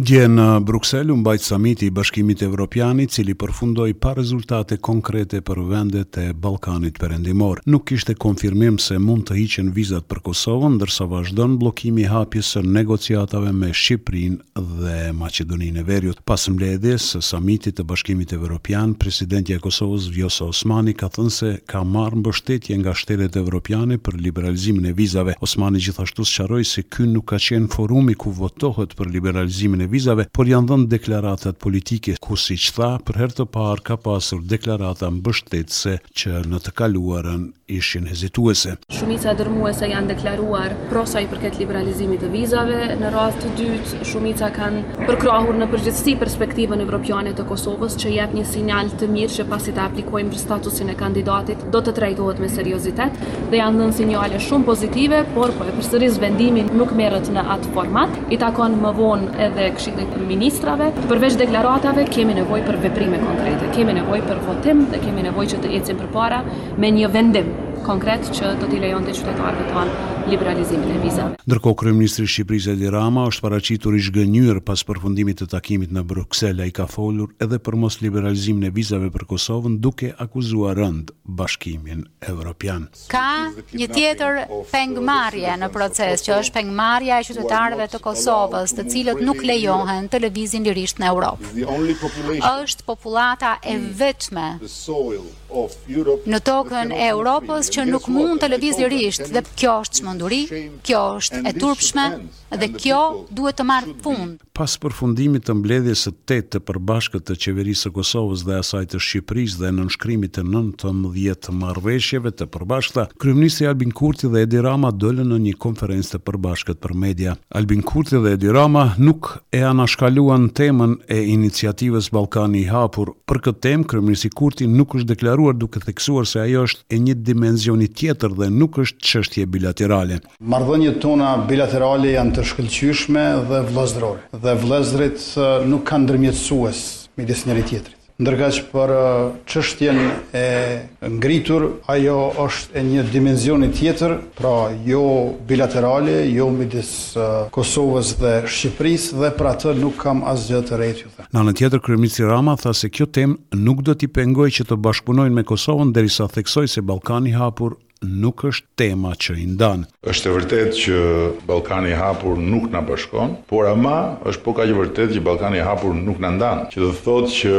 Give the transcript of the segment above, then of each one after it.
Dje në Bruksel u mbajt samiti i Bashkimit Evropian, i cili përfundoi pa rezultate konkrete për vendet e Ballkanit Perëndimor. Nuk kishte konfirmim se mund të hiqen vizat për Kosovën, ndërsa vazhdon bllokimi i hapjes së negociatave me Shqipërinë dhe Maqedoninë e Veriut. Pas mbledhjes së Samitit të Bashkimit Evropian, presidentja e Kosovës, Vjosa Osmani, ka thënë se ka marrë mbështetje nga shtetet evropiane për liberalizimin e vizave. Osmani gjithashtu sqaroi se ky nuk ka qenë forumi ku votohet për liberalizimin e vizave, por janë dhënë deklaratat politike, ku siç tha, për herë të parë ka pasur deklarata mbështetëse që në të kaluarën. ishin hezituese. Shumica dërmuese janë deklaruar pro sa i përket liberalizimit të vizave. Në radhë të dytë, shumica kanë përkrahur në përgjithësi perspektivën evropiane të Kosovës, që jep një sinjal të mirë që pasi të aplikojmë për statusin e kandidatit, do të trajtohet me seriozitet dhe janë dhënë sinjale shumë pozitive, por po e përsëris vendimi nuk merret në atë format. I takon më vonë edhe Këshillit të Ministrave. Përveç deklaratave kemi nevojë për veprime konkrete. Kemi nevojë për votim dhe kemi nevojë që të ecim përpara. me një vendim konkret që do t'i lejonte qytetarëve tanë liberalizimin e vizave. Ndërkohë, kryeministri i Shqipërisë, Edi Rama, është paraqitur i zhgënjyer pas përfundimit të takimit në Bruksel. Ai ka folur edhe për mosliberalizimin e vizave për Kosovën, duke akuzuar rëndë Bashkimin Evropian. Ka një tjetër pengmarrje në proces, që është pengmarrja e qytetarëve të Kosovës, të cilët nuk lejohen të lëvizin lirisht në Europë. Është popullata e vetme në tokën e Europës që nuk mund të lëvizë lirisht dhe kjo është çmenduri, kjo është e turpshme dhe kjo duhet të marrë fund. Pas përfundimit të mbledhjes së tetë të përbashkët të Qeverisë së Kosovës dhe asaj të Shqipërisë dhe nënshkrimit të nëntëmbëdhjetë marrëveshjeve të përbashkëta, kryeministri Albin Kurti dhe Edi Rama dolën në një konferencë të përbashkët për media. Albin Kurti dhe Edi Rama nuk e anashkaluan temën e Iniciativës Ballkani i Hapur. Për këtë temë, kryeministri Kurti nuk është deklaruar duke theksuar se ajo është e një dimensioni tjetër dhe nuk është çështje bilaterale. Marrëdhëniet tona bilaterale janë të shkëlqyeshme dhe vëllezërore dhe vëllezërit nuk kanë ndërmjetësues midis njëri-tjetrit. Ndërkaq për çështjen e ngritur, ajo është e një dimensioni tjetër, pra jo bilaterale, jo midis Kosovës dhe Shqipërisë dhe për atë nuk kam asgjë të re t'ju them. Në anën tjetër, kryeministri Rama tha se kjo temë nuk do t'i pengojë që të bashkëpunojnë me Kosovën derisa theksoi se Ballkani i Hapur nuk është tema që i ndan. Është e vërtetë që Ballkani i Hapur nuk na bashkon, por ama është po kaq e vërtetë që Ballkani i Hapur nuk na ndan, që do të thotë që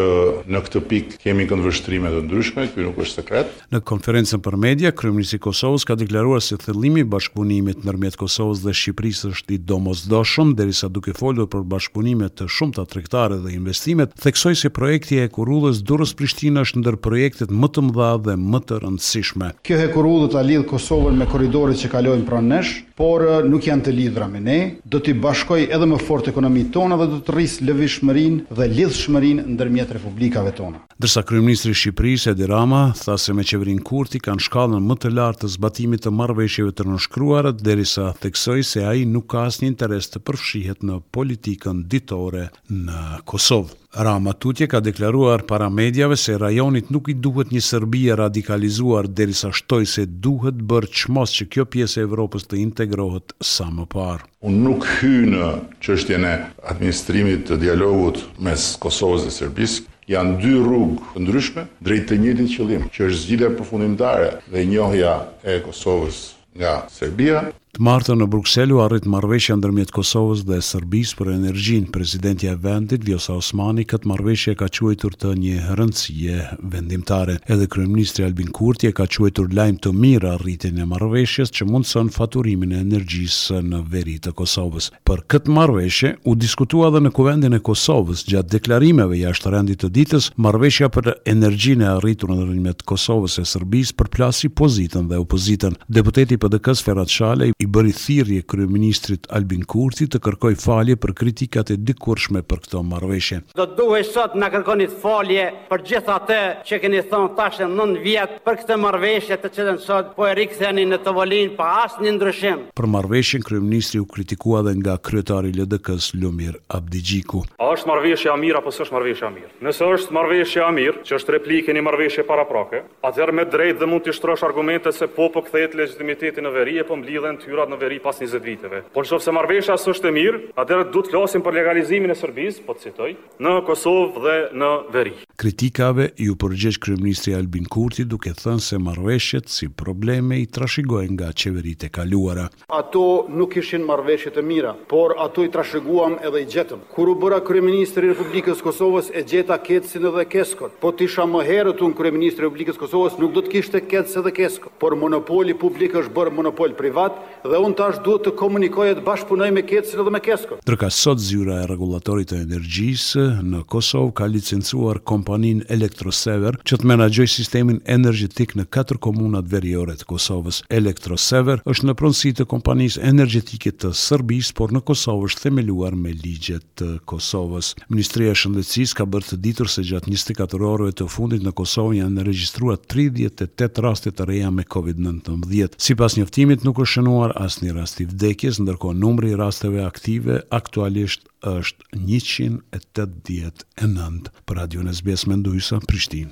në këtë pikë kemi këndvështrime të ndryshme, ky nuk është sekret. Në konferencën për media, kryeministri i Kosovës ka deklaruar se thellimi i bashkëpunimit ndërmjet Kosovës dhe Shqipërisë është i domosdoshëm, derisa duke folur për bashkëpunime të shumta tregtare investime, theksoi se projekti i hekurudhës Durrës-Prishtinë është ndër projektet më të mëdha dhe më të rëndësishme. Kjo hekurudhë do ta lidhë Kosovën me korridoret që kalojnë pranë nesh, por nuk janë të lidhura me ne, do t'i bashkojë edhe më fort ekonomitë tona dhe do të rrisë lëvizshmërinë dhe lidhshmërinë ndërmjet republikave tona. Ndërsa kryeministri i Shqipërisë, Edi Rama, tha se me qeverinë Kurti kanë shkallën më të lartë të zbatimit të marrëveshjeve të nënshkruara, derisa theksoi se ai nuk ka asnjë interes të përfshihet në politikën ditore. në Kosovë. Rama tutje ka deklaruar para mediave se rajonit nuk i duhet një Serbi e radikalizuar derisa shtoi se duhet bërë çmos që kjo pjesë e Evropës të integrohet sa më parë. Unë nuk hyj në çështjen e administrimit të dialogut mes Kosovës dhe Serbisë. Janë dy rrugë të ndryshme drejt të njëjtit qëllim, që është zgjidhja përfundimtare dhe njohja e Kosovës nga Serbia. Të martën në Bruksel u arrit marrëveshja ndërmjet Kosovës dhe Serbisë për energjinë. Presidentja e vendit, Vjosa Osmani, këtë marrëveshje e ka quajtur të një rëndësie vendimtare. Edhe kryeministri Albin Kurti e ka quajtur lajm të mirë arritjen e marrëveshjes që mundëson faturimin e energjisë në veri të Kosovës. Për këtë marrëveshje u diskutua edhe në Kuvendin e Kosovës, gjatë deklarimeve jashtë rendit të ditës, marrëveshja për energjinë e arritur ndërmjet Kosovës e Serbisë përplasi pozitën dhe opozitën. Deputeti i PDK-së Ferhat Shala i bëri thirrje kryeministrit Albin Kurti të kërkojë falje për kritikat e dikurshme për këto marrëveshje. Do të duhej sot të na kërkonit falje për gjithë atë që keni thënë tash e nëntë vjet për këtë marrëveshje të cilën sot po e riktheni në tavolinë pa asnjë ndryshim. Për marrëveshjen kryeministri u kritikua edhe nga kryetari i LDK-së, Lumir Abdixhiku. A është marrëveshje e mirë apo s'është marrëveshje e mirë? Nëse është marrëveshje e mirë, që është replikë e një marrëveshje paraprake, atëherë me drejtë dhe mund t'i shtrosh argumentet se po po kthehet legjitimiteti në veri e po mblidhen tyrat në veri pas njëzet viteve. Por nëse marrëveshja s'është e mirë, atëherë duhet të flasim për legalizimin e Serbisë, po të citoj, në Kosovë dhe në veri. Kritikave iu përgjigj kryeministri Albin Kurti duke thënë se marrëveshjet si probleme i trashëgojnë nga qeveritë e kaluara. Ato nuk ishin marrëveshje të mira, por ato i trashëguam edhe i gjetëm. Kur u bëra kryeministër i Republikës së Kosovës e gjeta KEDS-in edhe KESKO-n. Po të isha më herët unë kryeministër i Republikës së Kosovës nuk do të kishte KEDS edhe KESKO, por monopoli publik është bërë monopol privat, Dhe unë tash duhet të komunikoj e të bashkëpunoj me KEDS-in edhe me KESKO-n. Ndërkaq sot Zyra e Rregullatorit të Energjisë në Kosovë ka licencuar kompaninë Elektrosever që të menaxhojë sistemin energjetik në katër komunat veriore të Kosovës. Elektrosever është në pronësi të kompanisë energjetike të Serbisë, por në Kosovë është themeluar me ligjet të Kosovës. Ministria e Shëndetësisë ka bërë të ditur se gjatë njëzet e katër orëve të fundit në Kosovë janë regjistruar tridhjetë e tetë raste të reja me Covid nëntëmbëdhjetë. Sipas njoftimit nuk është shënuar asnjë rast i vdekjes, ndërkohë numri i rasteve aktive aktualisht është njëqind e tetëdhjetë e nëntë. Për Radion SBS Mendu Hysa, Prishtinë.